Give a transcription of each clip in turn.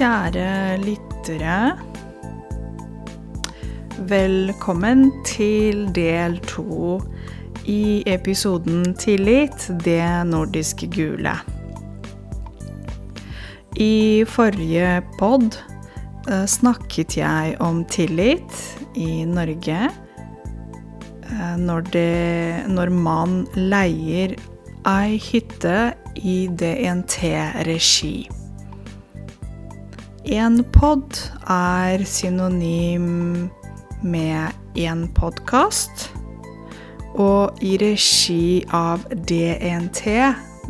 Kjære lyttere. Velkommen til del to i episoden 'Tillit det nordiske gule'. I forrige pod eh, snakket jeg om tillit i Norge. Eh, når, det, når man leier ei hytte i DNT-regi. En pod er synonym med en podkast. Og i regi av DNT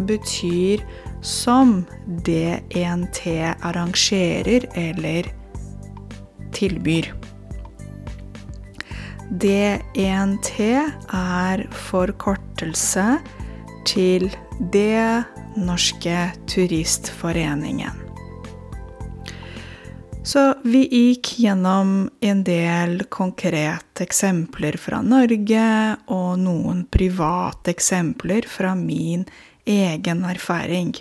betyr som DNT arrangerer eller tilbyr. DNT er forkortelse til Det norske turistforeningen. Så vi gikk gjennom en del konkrete eksempler fra Norge og noen private eksempler fra min egen erfaring.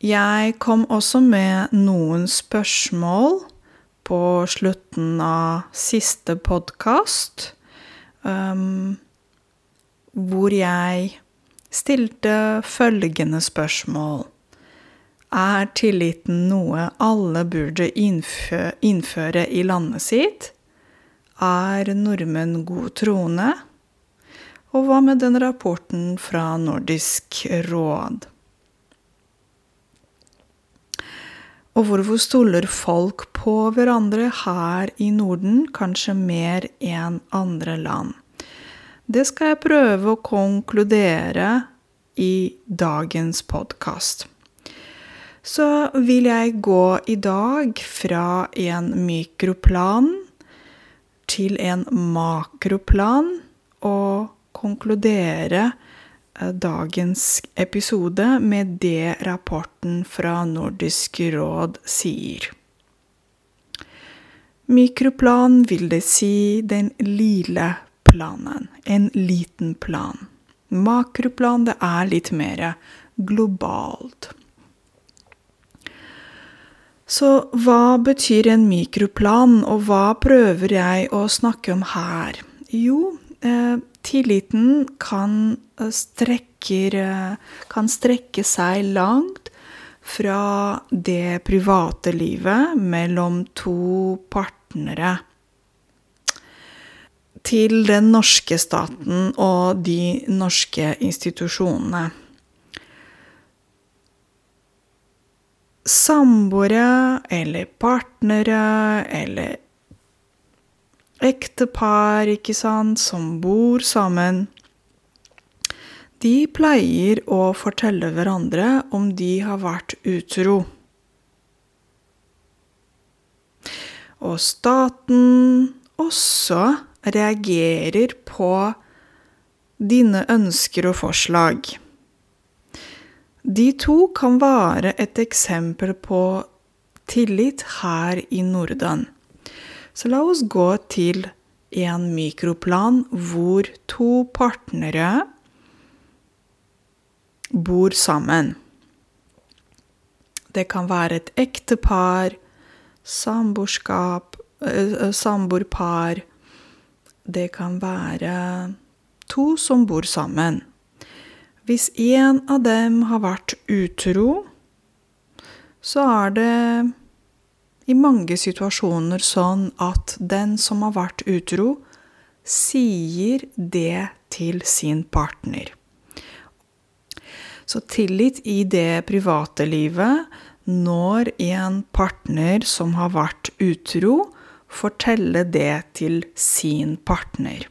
Jeg kom også med noen spørsmål på slutten av siste podkast, um, hvor jeg stilte følgende spørsmål. Er tilliten noe alle burde innføre i landet sitt? Er nordmenn godtroende? Og hva med den rapporten fra Nordisk råd? Og hvorfor stoler folk på hverandre her i Norden kanskje mer enn andre land? Det skal jeg prøve å konkludere i dagens podkast så vil jeg gå i dag fra en mikroplan til en makroplan og konkludere eh, dagens episode med det rapporten fra Nordisk råd sier. Mikroplan vil det si den lille planen, en liten plan. Makroplan, det er litt mer globalt. Så hva betyr en mikroplan, og hva prøver jeg å snakke om her? Jo, eh, tilliten kan, eh, strekker, eh, kan strekke seg langt fra det private livet mellom to partnere til den norske staten og de norske institusjonene. Samboere eller partnere eller ektepar, ikke sant, som bor sammen, de pleier å fortelle hverandre om de har vært utro. Og staten også reagerer på dine ønsker og forslag. De to kan være et eksempel på tillit her i Norden. Så la oss gå til en mikroplan hvor to partnere bor sammen. Det kan være et ektepar, samboerskap, eh, samboerpar Det kan være to som bor sammen. Hvis en av dem har vært utro, så er det i mange situasjoner sånn at den som har vært utro, sier det til sin partner. Så tillit i det private livet når en partner som har vært utro, forteller det til sin partner.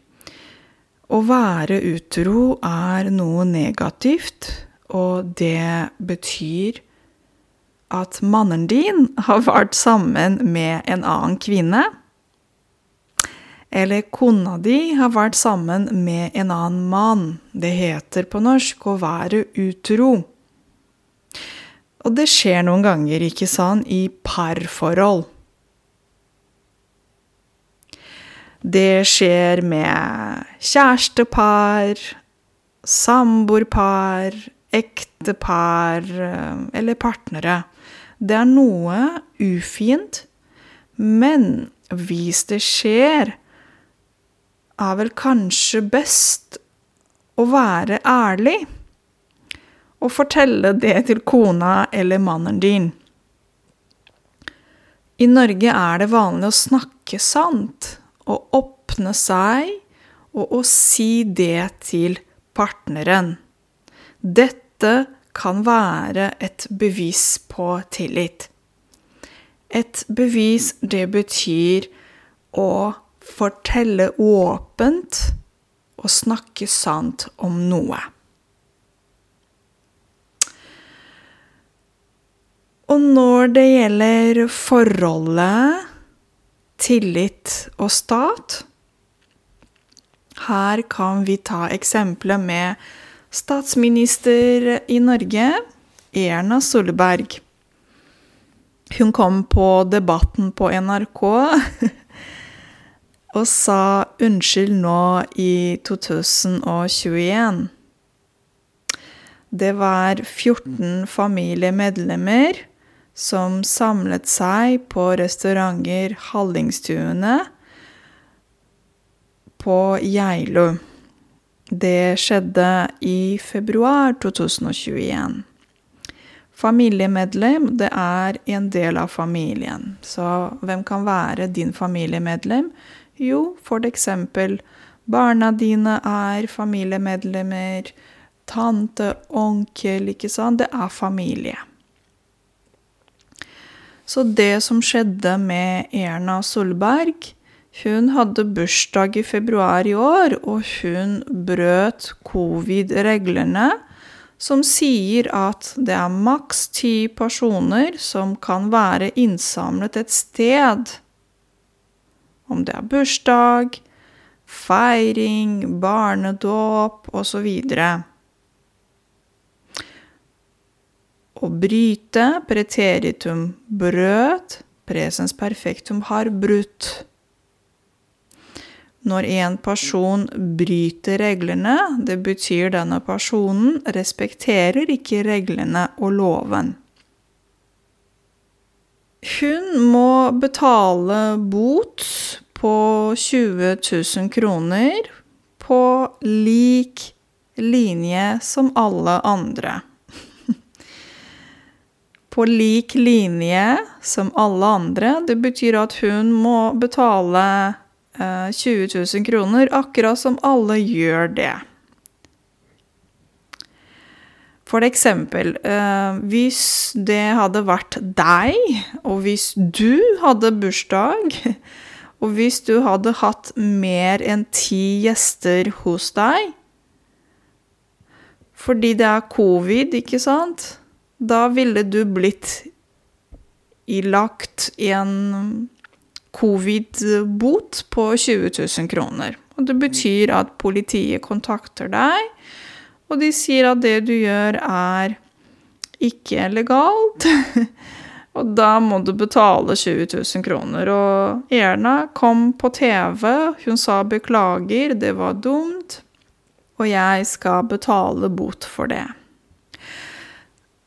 Å være utro er noe negativt, og det betyr at mannen din har vært sammen med en annen kvinne. Eller kona di har vært sammen med en annen mann. Det heter på norsk å være utro. Og det skjer noen ganger, ikke sant, i parforhold. Det skjer med kjærestepar, samboerpar, ektepar eller partnere. Det er noe ufint, men hvis det skjer, er vel kanskje best å være ærlig og fortelle det til kona eller mannen din. I Norge er det vanlig å snakke sant og åpne seg og å si det til partneren. Dette kan være et bevis på tillit. Et bevis, det betyr å fortelle åpent og snakke sant om noe. Og når det gjelder forholdet tillit og stat Her kan vi ta eksempelet med statsminister i Norge, Erna Solberg. Hun kom på Debatten på NRK og sa unnskyld nå i 2021. Det var 14 familiemedlemmer som samlet seg på restauranter Hallingstuene på Geilo. Det skjedde i februar 2021. Familiemedlem, det er en del av familien. Så hvem kan være din familiemedlem? Jo, for eksempel barna dine er familiemedlemmer. Tante, onkel, ikke sant. Det er familie. Så det som skjedde med Erna Solberg Hun hadde bursdag i februar i år, og hun brøt covid-reglene, som sier at det er maks ti personer som kan være innsamlet et sted. Om det er bursdag, feiring, barnedåp osv. Å bryte, preteritum brøt, presens perfektum har brutt. Når en person bryter reglene, det betyr denne personen respekterer ikke reglene og loven. Hun må betale bot på 20 000 kroner på lik linje som alle andre på lik linje som alle andre. Det betyr at hun må betale eh, 20 000 kroner, akkurat som alle gjør det. For eksempel, eh, hvis det hadde vært deg, og hvis du hadde bursdag, og hvis du hadde hatt mer enn ti gjester hos deg Fordi det er covid, ikke sant? Da ville du blitt ilagt en covid-bot på 20 000 kroner. Og det betyr at politiet kontakter deg, og de sier at det du gjør, er ikke legalt. og da må du betale 20 000 kroner. Og Erna kom på TV, hun sa beklager, det var dumt, og jeg skal betale bot for det.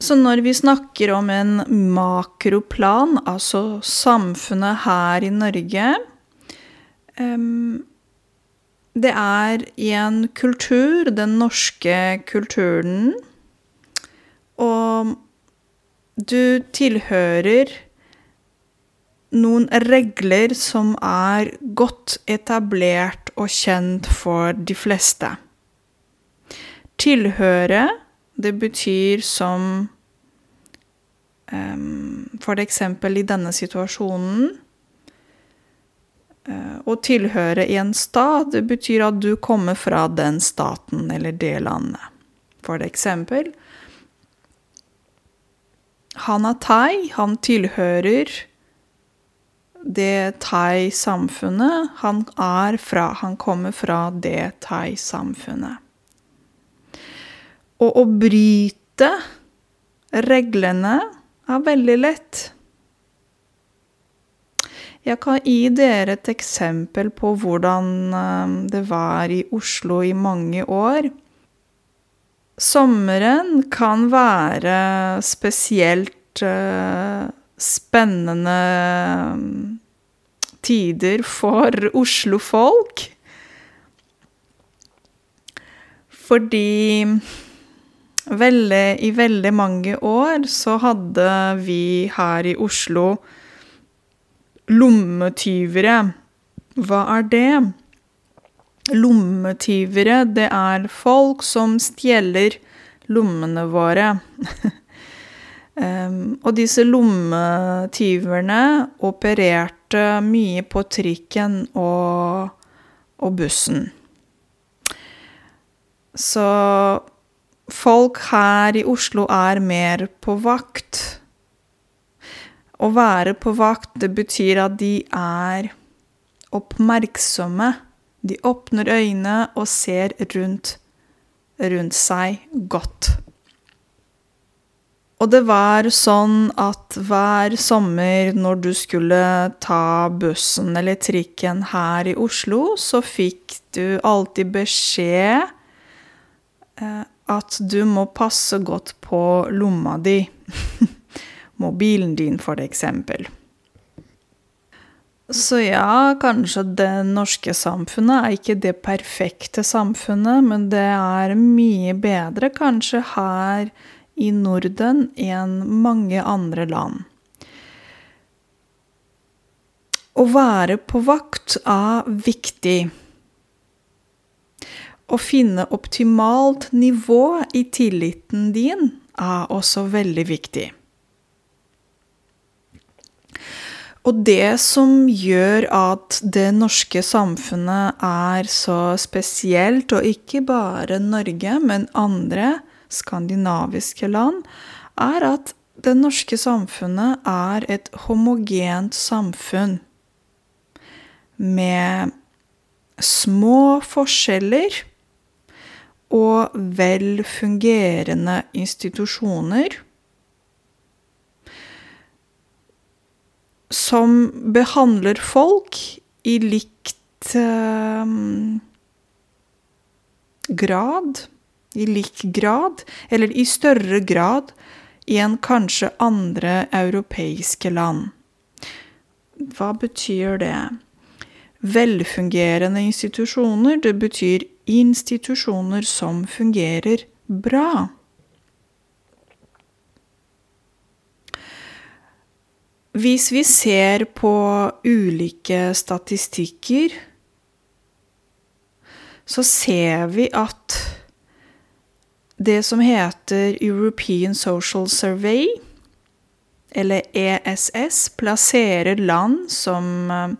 Så når vi snakker om en makroplan, altså samfunnet her i Norge Det er i en kultur, den norske kulturen, og du tilhører noen regler som er godt etablert og kjent for de fleste. Tilhøre det betyr som um, For eksempel i denne situasjonen uh, Å tilhøre i en stat, det betyr at du kommer fra den staten eller det landet. For eksempel Han er thai, han tilhører det thai-samfunnet han er fra. Han kommer fra det thai-samfunnet. Og å bryte reglene er veldig lett. Jeg kan gi dere et eksempel på hvordan eh, det var i Oslo i mange år. Sommeren kan være spesielt uh, spennende tider for Oslo-folk. Fordi veldig, i veldig mange år så hadde vi her i Oslo lommetyvere. Hva er det? Lommetyvere, det er folk som stjeler lommene våre. um, og disse lommetyverne opererte mye på trikken og, og bussen. Så folk her i Oslo er mer på vakt. Å være på vakt, det betyr at de er oppmerksomme. De åpner øynene og ser rundt, rundt seg godt. Og det var sånn at hver sommer når du skulle ta bussen eller trikken her i Oslo, så fikk du alltid beskjed eh, at du må passe godt på lomma di. Mobilen din, for eksempel. Så ja, kanskje det norske samfunnet er ikke det perfekte samfunnet, men det er mye bedre kanskje her i Norden enn mange andre land. Å være på vakt er viktig. Å finne optimalt nivå i tilliten din er også veldig viktig. Og det som gjør at det norske samfunnet er så spesielt, og ikke bare Norge, men andre skandinaviske land, er at det norske samfunnet er et homogent samfunn med små forskjeller og vel fungerende institusjoner som behandler folk i likt eh, grad I lik grad, eller i større grad, enn kanskje andre europeiske land. Hva betyr det? Velfungerende institusjoner, det betyr institusjoner som fungerer bra. Hvis vi ser på ulike statistikker, så ser vi at det som heter European Social Survey, eller ESS, plasserer land som eh,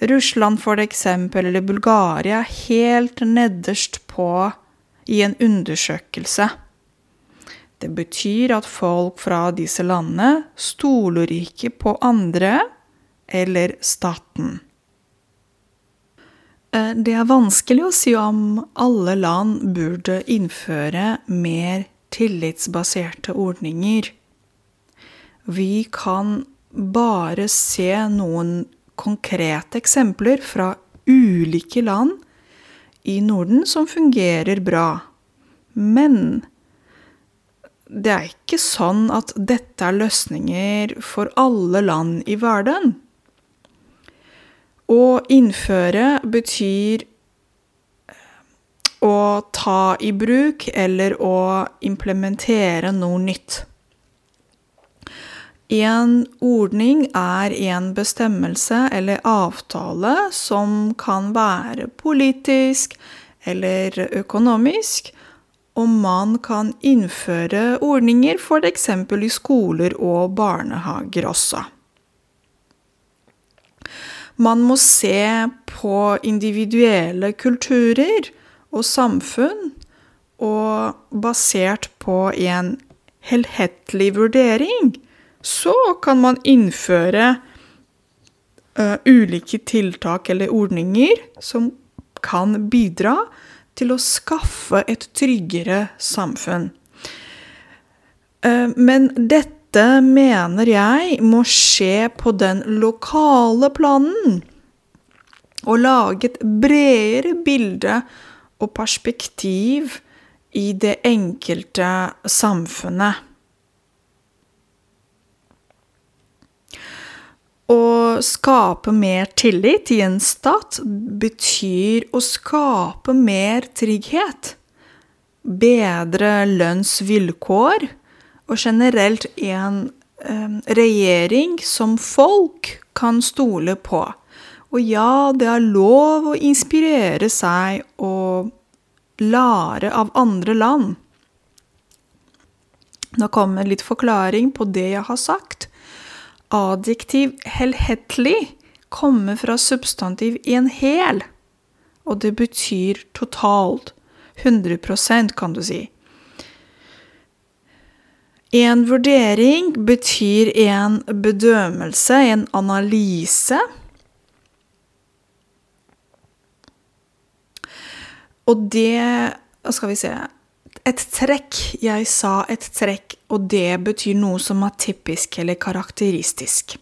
Russland for eksempel, eller Bulgaria, helt nederst på i en undersøkelse. Det betyr at folk fra disse landene stoler ikke på andre eller staten. Eh, det er vanskelig å si om alle land burde innføre mer tillitsbaserte ordninger. Vi kan bare se noen konkrete eksempler fra ulike land i Norden som fungerer bra. Men det er ikke sånn at dette er løsninger for alle land i verden. Å innføre betyr eh, å ta i bruk eller å implementere noe nytt. En ordning er en bestemmelse eller avtale som kan være politisk eller økonomisk, og man kan innføre ordninger f.eks. i skoler og barnehager også. Man må se på individuelle kulturer og samfunn, og basert på en helhetlig vurdering, så kan man innføre uh, ulike tiltak eller ordninger som kan bidra til å skaffe et tryggere samfunn. Eh, men dette mener jeg må skje på den lokale planen. Å lage et bredere bilde og perspektiv i det enkelte samfunnet. Å skape mer tillit i en stat betyr å skape mer trygghet, bedre lønnsvilkår og generelt en regjering som folk kan stole på. Og ja, det er lov å inspirere seg og lære av andre land. Nå kommer litt forklaring på det jeg har sagt. Adjektiv helhetlig kommer fra substantiv en hel, og det betyr totalt. 100% kan du si. En vurdering betyr en bedømmelse, en analyse. Og det Skal vi se et trekk. Jeg sa et trekk, og det betyr noe som er typisk eller karakteristisk.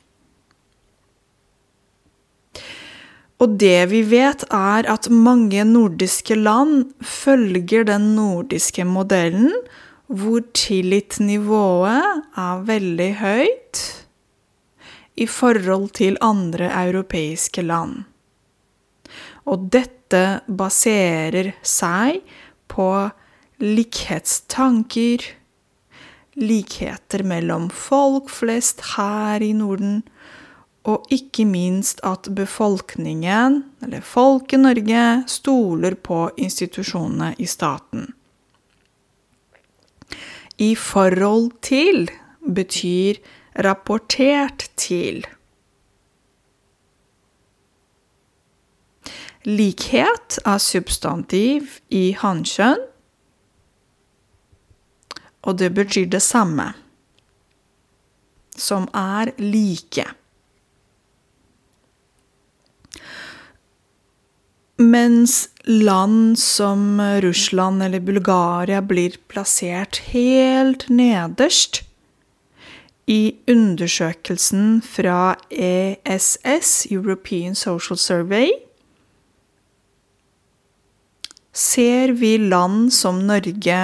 Og det vi vet, er at mange nordiske land følger den nordiske modellen, hvor tillitsnivået er veldig høyt i forhold til andre europeiske land. Og dette baserer seg på likhetstanker, likheter mellom folk flest her i Norden, og ikke minst at befolkningen, eller folk i Norge, stoler på institusjonene i staten. I forhold til betyr rapportert til. Likhet er substantiv i hannkjønn og det betyr det samme. Som er like. Mens land som Russland eller Bulgaria blir plassert helt nederst i undersøkelsen fra ESS, European Social Survey, ser vi land som Norge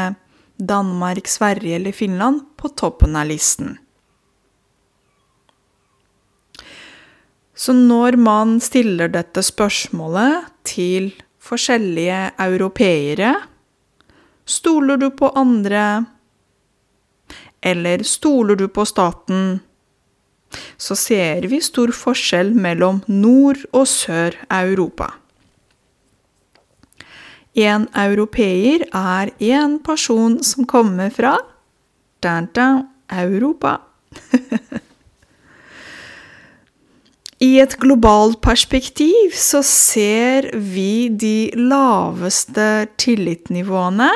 Danmark, Sverige eller Finland på toppen av listen. Så når man stiller dette spørsmålet til forskjellige europeere Stoler du på andre? Eller stoler du på staten? Så ser vi stor forskjell mellom Nord- og Sør-Europa. En europeer er en person som kommer fra Europa. I et globalt perspektiv så ser vi de laveste tillitsnivåene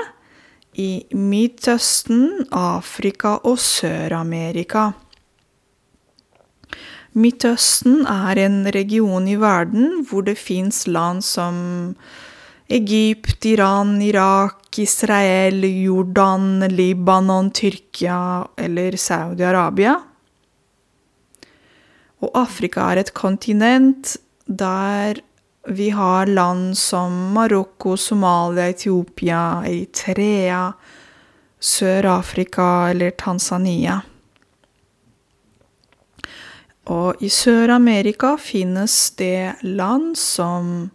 i Midtøsten, Afrika og Sør-Amerika. Midtøsten er en region i verden hvor det fins land som Egypt, Iran, Irak, Israel, Jordan, Libanon, Tyrkia eller Saudi-Arabia. Og Afrika er et kontinent der vi har land som Marokko, Somalia, Etiopia, Eritrea, Sør-Afrika eller Tanzania. Og i Sør-Amerika finnes det land som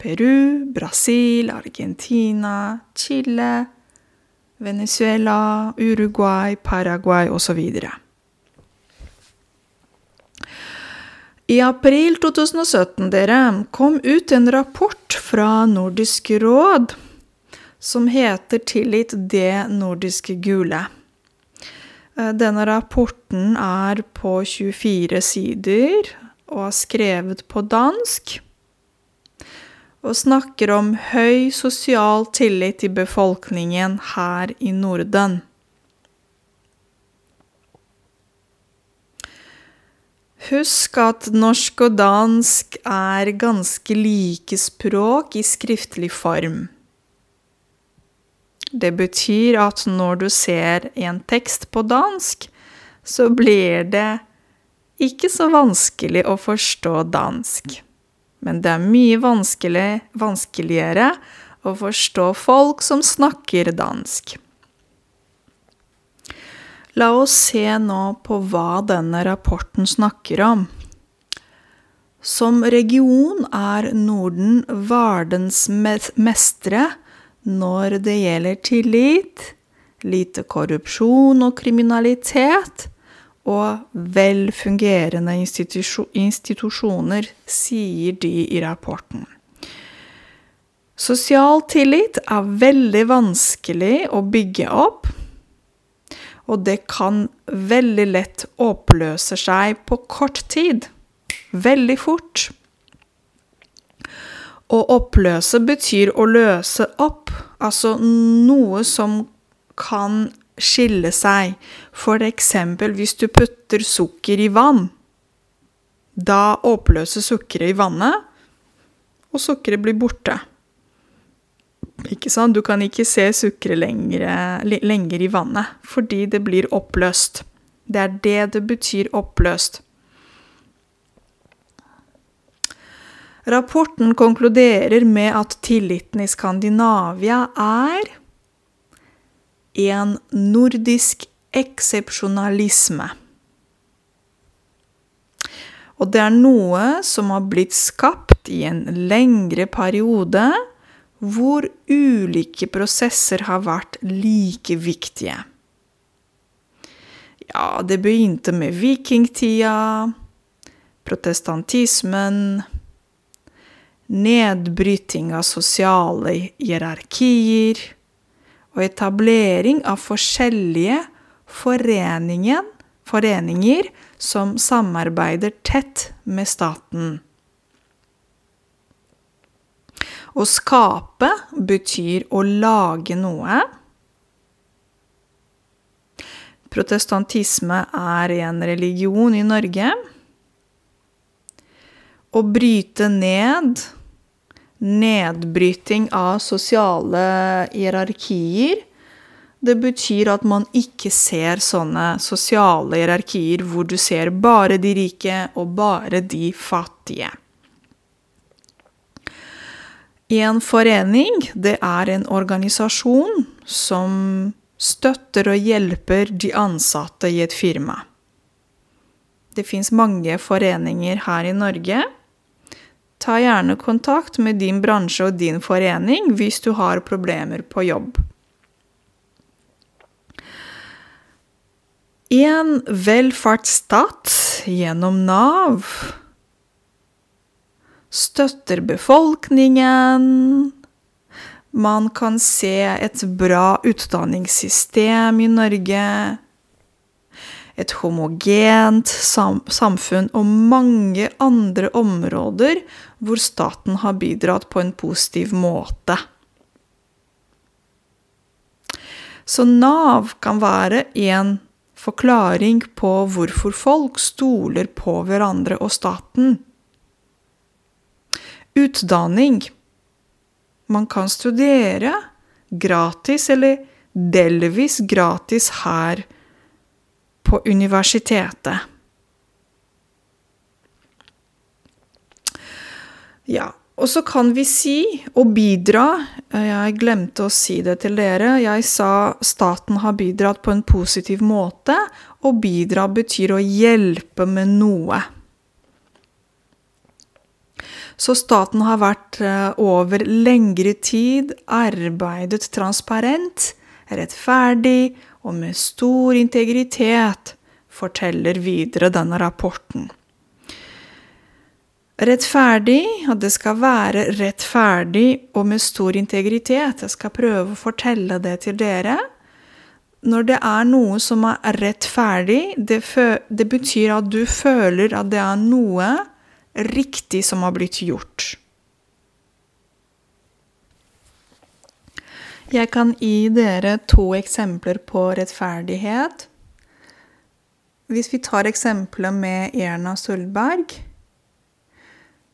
Peru, Brasil, Argentina, Chile, Venezuela, Uruguay, Paraguay osv. I april 2017 dere, kom ut en rapport fra Nordisk råd som heter 'Tillit det nordiske gule'. Eh, denne rapporten er på 24 sider og er skrevet på dansk og snakker om høy sosial tillit i befolkningen her i Norden. Husk at norsk og dansk er ganske like språk i skriftlig form. Det betyr at når du ser en tekst på dansk, så blir det ikke så vanskelig å forstå dansk men det er mye vanskelig, vanskeligere å forstå folk som snakker dansk. La oss se nå på hva denne rapporten snakker om. Som region er Norden verdensmestre når det gjelder tillit, lite korrupsjon og kriminalitet, og velfungerende institusjoner, sier de i rapporten. Sosial tillit er veldig vanskelig å bygge opp, og det kan veldig lett oppløse seg på kort tid. Veldig fort. Å oppløse betyr å løse opp, altså noe som kan skille seg. Eksempel hvis du putter sukker i vann. Da oppløses sukkeret i vannet, og sukkeret blir borte. Ikke sant? Du kan ikke se sukkeret lenger i vannet, fordi det blir oppløst. Det er det det betyr oppløst. Rapporten konkluderer med at tilliten i Skandinavia er en nordisk eksepsjonalisme. Og det er noe som har blitt skapt i en lengre periode, hvor ulike prosesser har vært like viktige. Ja, det begynte med vikingtida, protestantismen nedbryting av sosiale hierarkier og etablering av forskjellige foreninger, som samarbeider tett med staten. Å skape betyr å lage noe. Protestantisme er en religion i Norge. Å bryte ned nedbryting av sosiale hierarkier. Det betyr at man ikke ser sånne sosiale hierarkier hvor du ser bare de rike og bare de fattige. En forening, det er en organisasjon som støtter og hjelper de ansatte i et firma. Det fins mange foreninger her i Norge. Ta gjerne kontakt med din bransje og din forening hvis du har problemer på jobb. En velferdsstat gjennom Nav støtter befolkningen. Man kan se et bra utdanningssystem i Norge et homogent sam samfunn og mange andre områder hvor staten har bidratt på en positiv måte. Så Nav kan være en forklaring på hvorfor folk stoler på hverandre og staten. Utdanning. Man kan studere gratis eller delvis gratis her på universitetet. Ja, og så kan vi si og bidra Jeg glemte å si det til dere. Jeg sa staten har bidratt på en positiv måte. Å bidra betyr å hjelpe med noe. Så staten har vært eh, over lengre tid arbeidet transparent, rettferdig og med stor integritet, forteller videre denne rapporten. Rettferdig, at det skal være rettferdig og med stor integritet. Jeg skal prøve å fortelle det til dere. Når det er noe som er rettferdig, det, det betyr at du føler at det er noe riktig som har blitt gjort. Jeg kan gi dere to eksempler på rettferdighet. Hvis vi tar eksempelet med Erna Solberg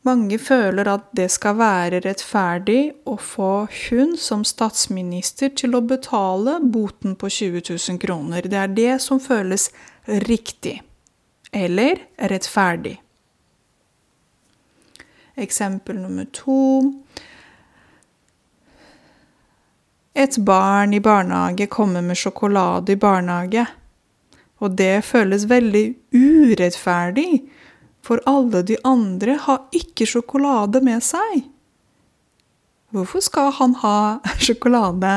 Mange føler at det skal være rettferdig å få hun som statsminister til å betale boten på 20 000 kroner. Det er det som føles riktig. Eller rettferdig. Eksempel nummer to. Et barn i barnehage kommer med sjokolade i barnehage. Og det føles veldig urettferdig, for alle de andre har ikke sjokolade med seg. Hvorfor skal han ha sjokolade,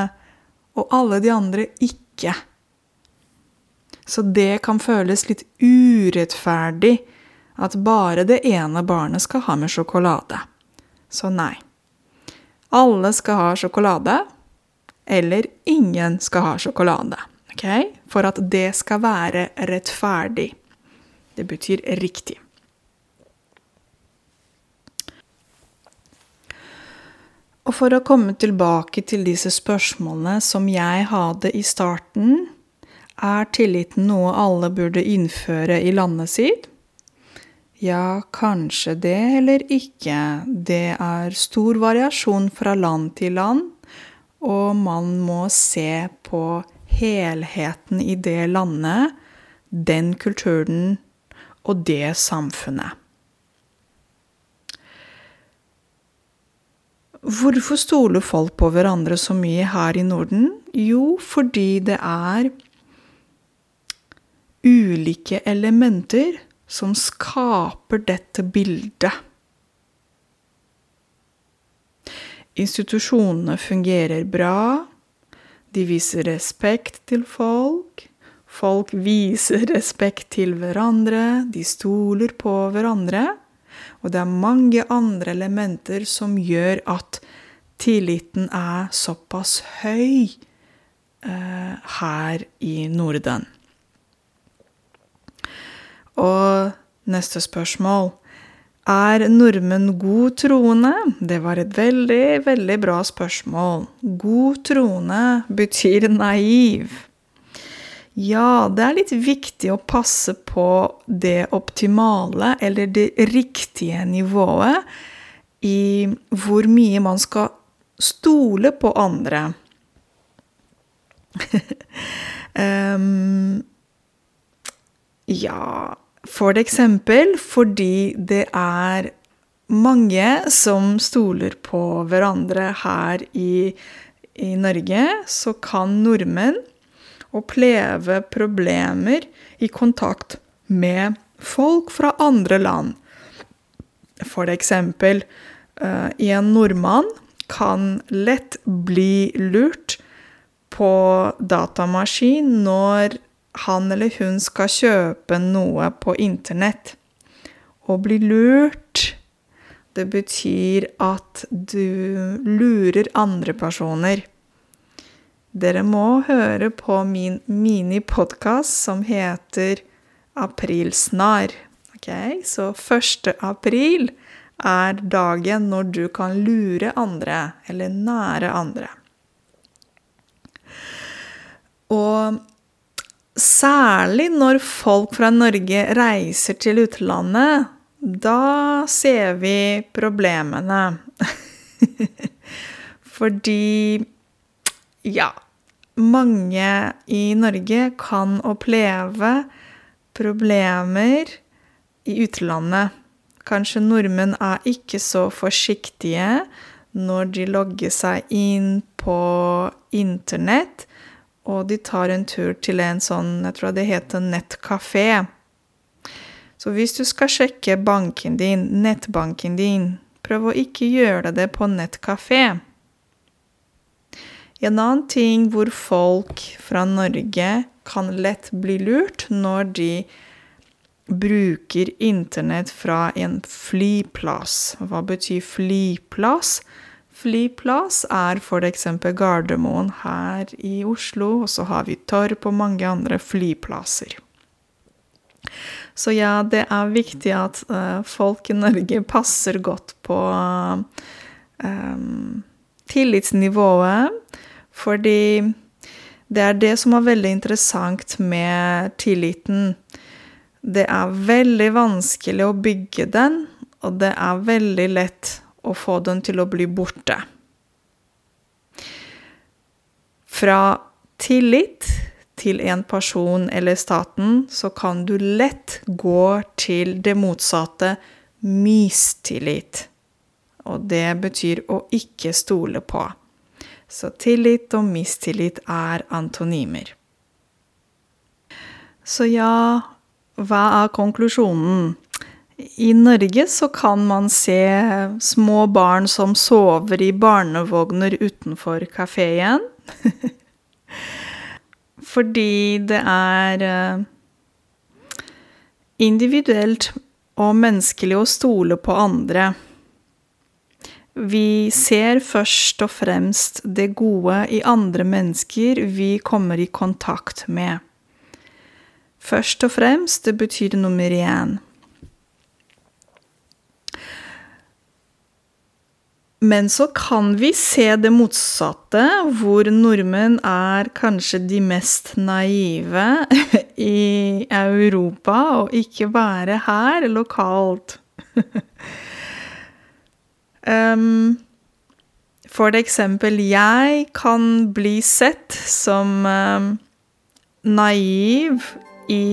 og alle de andre ikke? Så det kan føles litt urettferdig at bare det ene barnet skal ha med sjokolade. Så nei. Alle skal ha sjokolade, eller ingen skal ha sjokolade. Okay? For at det skal være rettferdig. Det betyr riktig. Og for å komme tilbake til disse spørsmålene som jeg hadde i starten, er tilliten noe alle burde innføre i landet sitt? Ja, kanskje det eller ikke. Det er stor variasjon fra land til land, og man må se på helheten i det landet, den kulturen og det samfunnet. Hvorfor stoler folk på hverandre så mye her i Norden? Jo, fordi det er ulike elementer som skaper dette bildet. Institusjonene fungerer bra. De viser respekt til folk. Folk viser respekt til hverandre. De stoler på hverandre. Og det er mange andre elementer som gjør at tilliten er såpass høy eh, her i Norden. Og neste spørsmål Er nordmenn god troende? Det var et veldig, veldig bra spørsmål. God troende betyr naiv. Ja, det er litt viktig å passe på det optimale, eller det riktige nivået, i hvor mye man skal stole på andre. um, ja For eksempel fordi det er mange som stoler på hverandre her i, i Norge, så kan nordmenn oppleve problemer i kontakt med folk fra andre land. For eksempel, uh, en nordmann kan lett bli lurt på datamaskin når han eller hun skal kjøpe noe på internett. Å bli lurt, det betyr at du lurer andre personer. Dere må høre på min minipodkast som heter Aprilsnar. Okay? Så 1. april er dagen når du kan lure andre, eller nære andre. Og særlig når folk fra Norge reiser til utlandet, da ser vi problemene. Fordi ja, mange i Norge kan oppleve problemer i utlandet. Kanskje nordmenn er ikke så forsiktige når de logger seg inn på internett, og de tar en tur til en sånn, jeg tror det heter nettkafé. Så hvis du skal sjekke banken din, nettbanken din, prøv å ikke gjøre det på nettkafé. En annen ting hvor folk fra Norge kan lett bli lurt når de bruker internett fra en flyplass. Hva betyr flyplass? Flyplass er f.eks. Gardermoen her i Oslo, og så har vi Torp og mange andre flyplasser. Så ja, det er viktig at uh, folk i Norge passer godt på um, tillitsnivået fordi det er det som er veldig interessant med tilliten. Det er veldig vanskelig å bygge den, og det er veldig lett å få den til å bli borte. Fra tillit til en person eller staten, så kan du lett gå til det motsatte mistillit. Og det betyr å ikke stole på. Så tillit og mistillit er antonymer. Så ja, hva er konklusjonen? I Norge så kan man se små barn som sover i barnevogner utenfor kafeen. Fordi det er eh, individuelt og menneskelig å stole på andre. Vi ser først og fremst det gode i andre mennesker vi kommer i kontakt med. Først og fremst, det betyr nummer én. Men så kan vi se det motsatte, hvor nordmenn er kanskje de mest naive i Europa, og ikke bare her lokalt. um, for eksempel, jeg kan bli sett som um, naiv i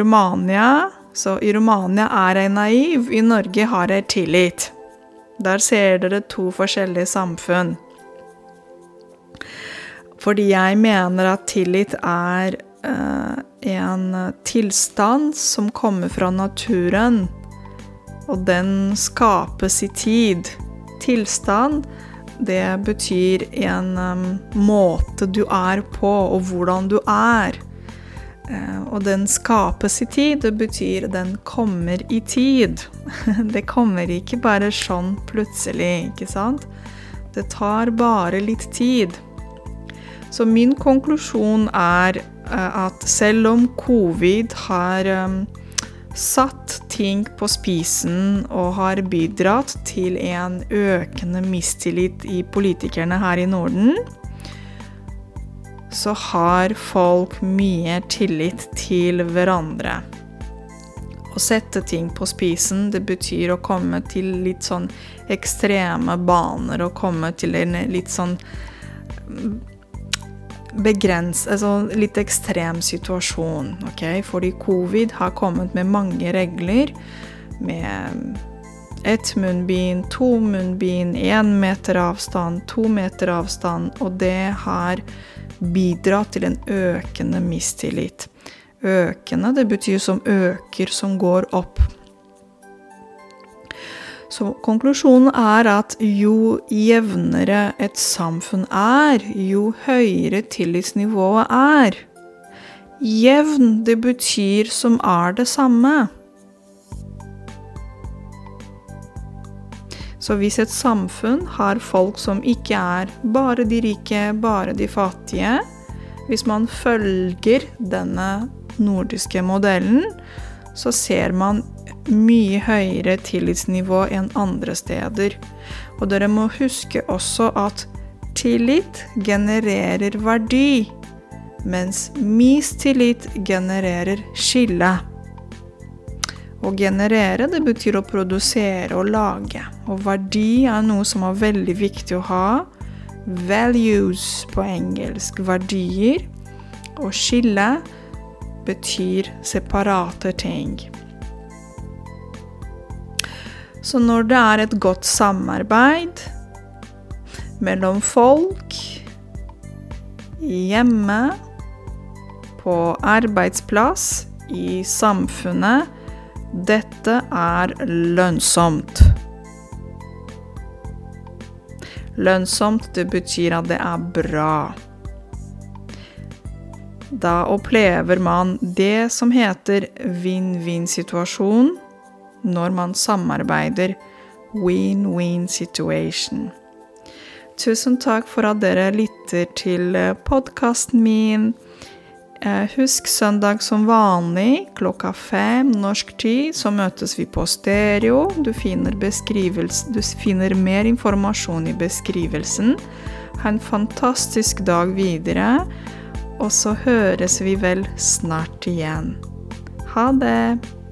Romania. Så i Romania er jeg naiv, i Norge har jeg tillit. Der ser dere to forskjellige samfunn. Fordi jeg mener at tillit er eh, en tilstand som kommer fra naturen, og den skapes i tid. Tilstand, det betyr en um, måte du er på, og hvordan du er. Eh, og den skapes i tid, det betyr den kommer i tid. Det kommer ikke bare sånn plutselig, ikke sant? Det tar bare litt tid. Så min konklusjon er eh, at selv om covid har um, satt ting på spisen og har bidratt til en økende mistillit i politikerne her i Norden, så har folk mye tillit til hverandre. Å sette ting på spisen, det betyr å komme til litt sånn ekstreme baner, og komme til en litt sånn mm, begrens, altså litt ekstrem situasjon. ok? Fordi covid har kommet med mange regler. Med ett munnbind, to munnbind, én meter avstand, to meter avstand. Og det har bidra til en økende mistillit. Økende, det betyr som øker, som går opp. Så konklusjonen er at jo jevnere et samfunn er, jo høyere tillitsnivået er. Jevn, det betyr som er det samme. Så hvis et samfunn har folk som ikke er bare de rike, bare de fattige Hvis man følger denne nordiske modellen, så ser man mye høyere tillitsnivå enn andre steder. Og dere må huske også at tillit genererer verdi, mens mistillit genererer skille. Å generere, det betyr å produsere og lage. Og verdi er noe som er veldig viktig å ha. Values på engelsk. Verdier. Og skille betyr separate ting. Så når det er et godt samarbeid mellom folk hjemme, på arbeidsplass, i samfunnet dette er lønnsomt. Lønnsomt, det betyr at det er bra. Da opplever man det som heter vinn-vinn-situasjon når man samarbeider. Win-win situation. Tusen takk for at dere lytter til podkasten min. Eh, husk søndag som vanlig klokka fem norsk tid, så møtes vi på stereo. Du finner, du finner mer informasjon i beskrivelsen. Ha en fantastisk dag videre, og så høres vi vel snart igjen. Ha det!